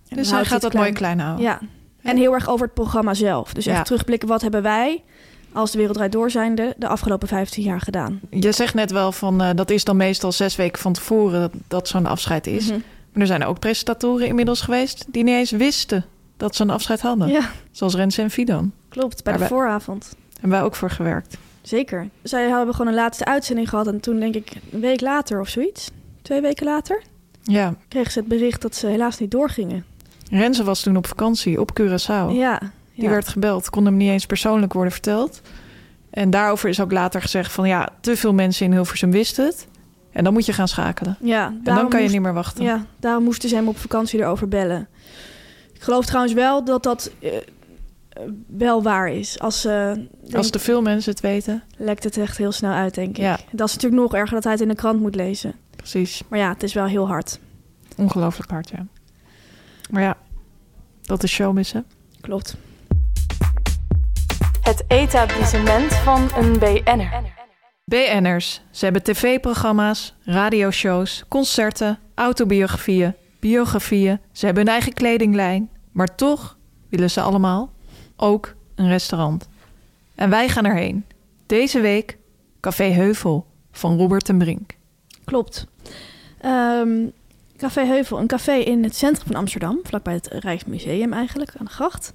En Dus hij gaat dat mooi klein houden. Ja, en heel erg over het programma zelf. Dus Ja. echt terugblikken, wat hebben wij als de wereld draait door zijnde de afgelopen 15 jaar gedaan? Je zegt net wel van eh, dat is dan meestal zes weken van tevoren dat, zo'n afscheid is. Mhm. Maar er zijn ook presentatoren inmiddels geweest die niet eens wisten dat ze een afscheid hadden. Ja, Zoals Rens en Fidan. klopt. Bij de wij- vooravond. Hebben wij ook voor gewerkt. Zeker. Zij hebben gewoon een laatste uitzending gehad. En toen denk ik een week later of zoiets. Twee weken later. Ja, Kregen ze het bericht dat ze helaas niet doorgingen. Renze was toen op vakantie op Curaçao. Ja. Die ja. werd gebeld, kon hem niet eens persoonlijk worden verteld. En daarover is ook later gezegd van ja, te veel mensen in Hilversum wisten het. En dan moet je gaan schakelen. Ja, En dan kan je moest- niet meer wachten. Ja, daarom moesten ze hem op vakantie erover bellen. Ik geloof trouwens wel dat dat eh, wel waar is. Als, eh Als te veel mensen het weten. lekt het echt heel snel uit, denk ik. Ja. Dat is natuurlijk nog erger dat hij het in de krant moet lezen. Precies. Maar ja, het is wel heel hard. Ongelooflijk hard, ja. Maar ja, dat is showbiz, hè? Klopt. Het etablissement van een BN'er. BN'ers. Ze hebben tv-programma's, radioshows, concerten, autobiografieën, biografieën. Ze hebben hun eigen kledinglijn. Maar toch willen ze allemaal ook een restaurant. En wij gaan erheen. Deze week Café Heuvel van Robert en Brink. Klopt. Ehm, café Heuvel, een café in het centrum van Amsterdam, vlakbij het Rijksmuseum eigenlijk, aan de gracht.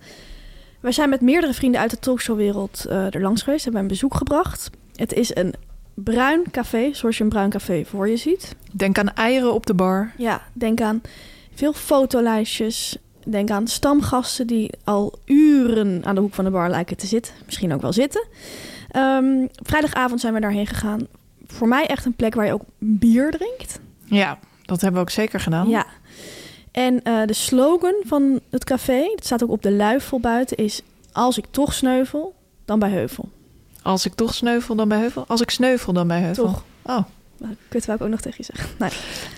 Wij zijn met meerdere vrienden uit de talkshowwereld eh er langs geweest, hebben een bezoek gebracht. Het is een bruin café, zoals je een bruin café voor je ziet. Denk aan eieren op de bar. Ja, denk aan veel fotolijstjes. Denk aan stamgasten die al uren aan de hoek van de bar lijken te zitten. Misschien ook wel zitten. Ehm, vrijdagavond zijn we daarheen gegaan. Voor mij echt een plek waar je ook bier drinkt. Ja, dat hebben we ook zeker gedaan. Ja. En eh, de slogan van het café, dat staat ook op de luifel buiten, is... Als ik toch sneuvel, dan bij Heuvel. Als ik toch sneuvel, dan bij Heuvel. Als ik sneuvel, dan bij Heuvel. Toch? Oh. Nou, Kut wou ik ook nog tegen je zeggen. Nee.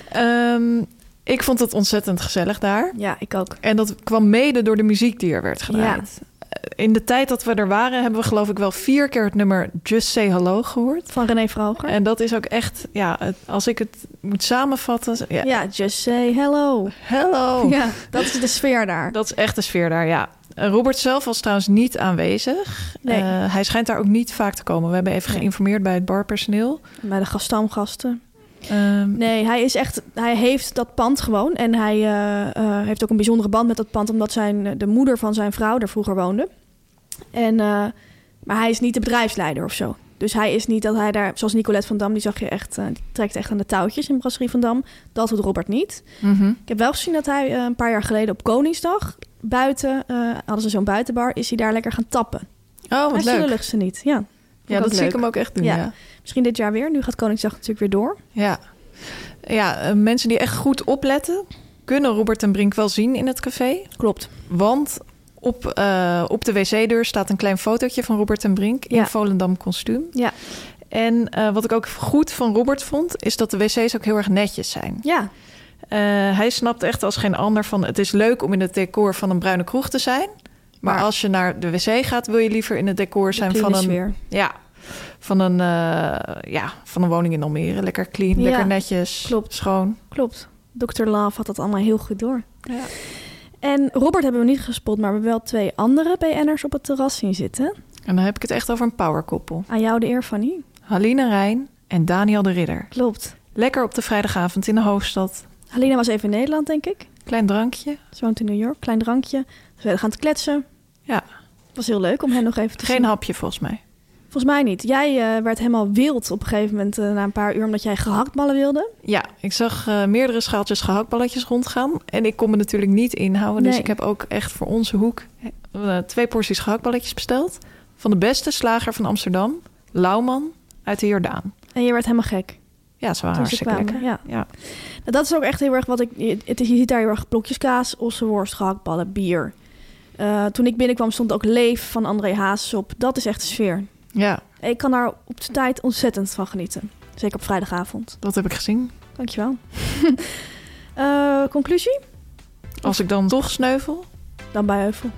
Ehm, ik vond het ontzettend gezellig daar. Ja, ik ook. En dat kwam mede door de muziek die er werd gedraaid. Eh, In de tijd dat we er waren, hebben we geloof ik wel vier keer het nummer Just Say Hello gehoord. Van René Vroger. En dat is ook echt, ja, het- als ik het moet samenvatten. Ja, Ja, just say hello. hello. Ja, dat is de sfeer daar. Dat is echt de sfeer daar, ja. Robert zelf was trouwens niet aanwezig. Nee. Eh, hij schijnt daar ook niet vaak te komen. We hebben even Nee. geïnformeerd bij het barpersoneel. Bij de gastamgasten. Ehm, Nee, hij is echt. Hij heeft dat pand gewoon. En hij eh, eh, heeft ook een bijzondere band met dat pand, omdat zijn, de moeder van zijn vrouw er vroeger woonde. En, eh, maar hij is niet de bedrijfsleider of zo. Dus hij is niet dat hij daar, zoals Nicolette van Dam, die zag je echt, eh, die trekt echt aan de touwtjes in Brasserie van Dam. Dat doet Robert niet. mhm. Ik heb wel gezien dat hij eh, een paar jaar geleden op Koningsdag buiten, eh, hadden ze zo'n buitenbar, is hij daar lekker gaan tappen. Oh, hij wat is leuk. lulligste niet. Ja, Ja, dat zie ik hem ook echt doen, Ja. ja. Misschien dit jaar weer. Nu gaat Koningsdag natuurlijk weer door. Ja, ja eh, mensen die echt goed opletten... kunnen Robert en Brink wel zien in het café. Klopt. Want op, eh, op de wc-deur staat een klein fotootje van Robert en Brink... in Ja. Volendam kostuum. Ja. En eh, wat ik ook goed van Robert vond... is dat de wc's ook heel erg netjes zijn. Ja, hij snapt echt als geen ander van... het is leuk om in het decor van een bruine kroeg te zijn... maar, Maar- als je naar de wc gaat... wil je liever in het decor zijn de van een... sfeer. Ja, van een, eh, ja, van een woning in Almere. Lekker clean, Ja, lekker netjes, klopt. schoon. Klopt. Dr. Love had dat allemaal heel goed door. En Robert hebben we niet gespot, maar we hebben wel twee andere BN'ers op het terras zien zitten. En dan heb ik het echt over een powerkoppel. Aan jou de eer, Fanny. Haline Rijn en Daniel de Ridder. Klopt. Lekker op de vrijdagavond in de hoofdstad. Halina was even in Nederland, denk ik. Klein drankje. Ze woont in New York. Klein drankje. Ze gaan te kletsen. Ja, Het was heel leuk om hen nog even te geen zien. hapje volgens mij. Volgens mij niet. Jij eh, werd helemaal wild op een gegeven moment eh, na een paar uur... omdat jij gehaktballen wilde. Ja, ik zag eh, meerdere schaaltjes gehaktballetjes rondgaan. En ik kon me natuurlijk niet inhouden. Dus ik heb ook echt voor onze hoek twee porties gehaktballetjes besteld. Van de beste slager van Amsterdam. Lauwman uit de Jordaan. En je werd helemaal gek. Ja, ze waren hartstikke lekker. ja. ja. Nou, dat is ook echt heel erg wat ik... Je, het je ziet daar heel erg blokjes kaas, ossenworst, gehaktballen, bier. Eh, toen ik binnenkwam stond ook Leef van André Hazes op. Dat is echt de sfeer. ja, Ik kan daar op de tijd ontzettend van genieten. Zeker op vrijdagavond. dat heb ik gezien. Dankjewel. Eh conclusie? Als ik dan toch sneuvel. Dan bij Heuvel.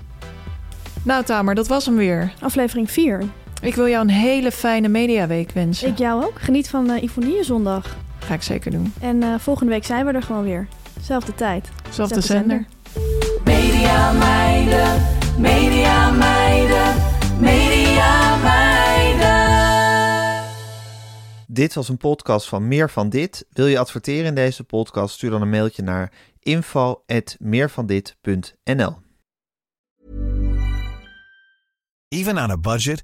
Nou, Tamer, dat was hem weer. Aflevering 4. Ik wil jou een hele fijne mediaweek wensen. Ik jou ook. Geniet van uh, Ivonie zondag. Ga ik zeker doen. En uh, volgende week zijn we er gewoon weer. Zelfde tijd. Zelfde, zender. Media meiden, media meiden, media meiden. Dit was een podcast van Meer van Dit. Wil je adverteren in deze podcast? Stuur dan een mailtje naar info@meervandit.nl. Even on a budget,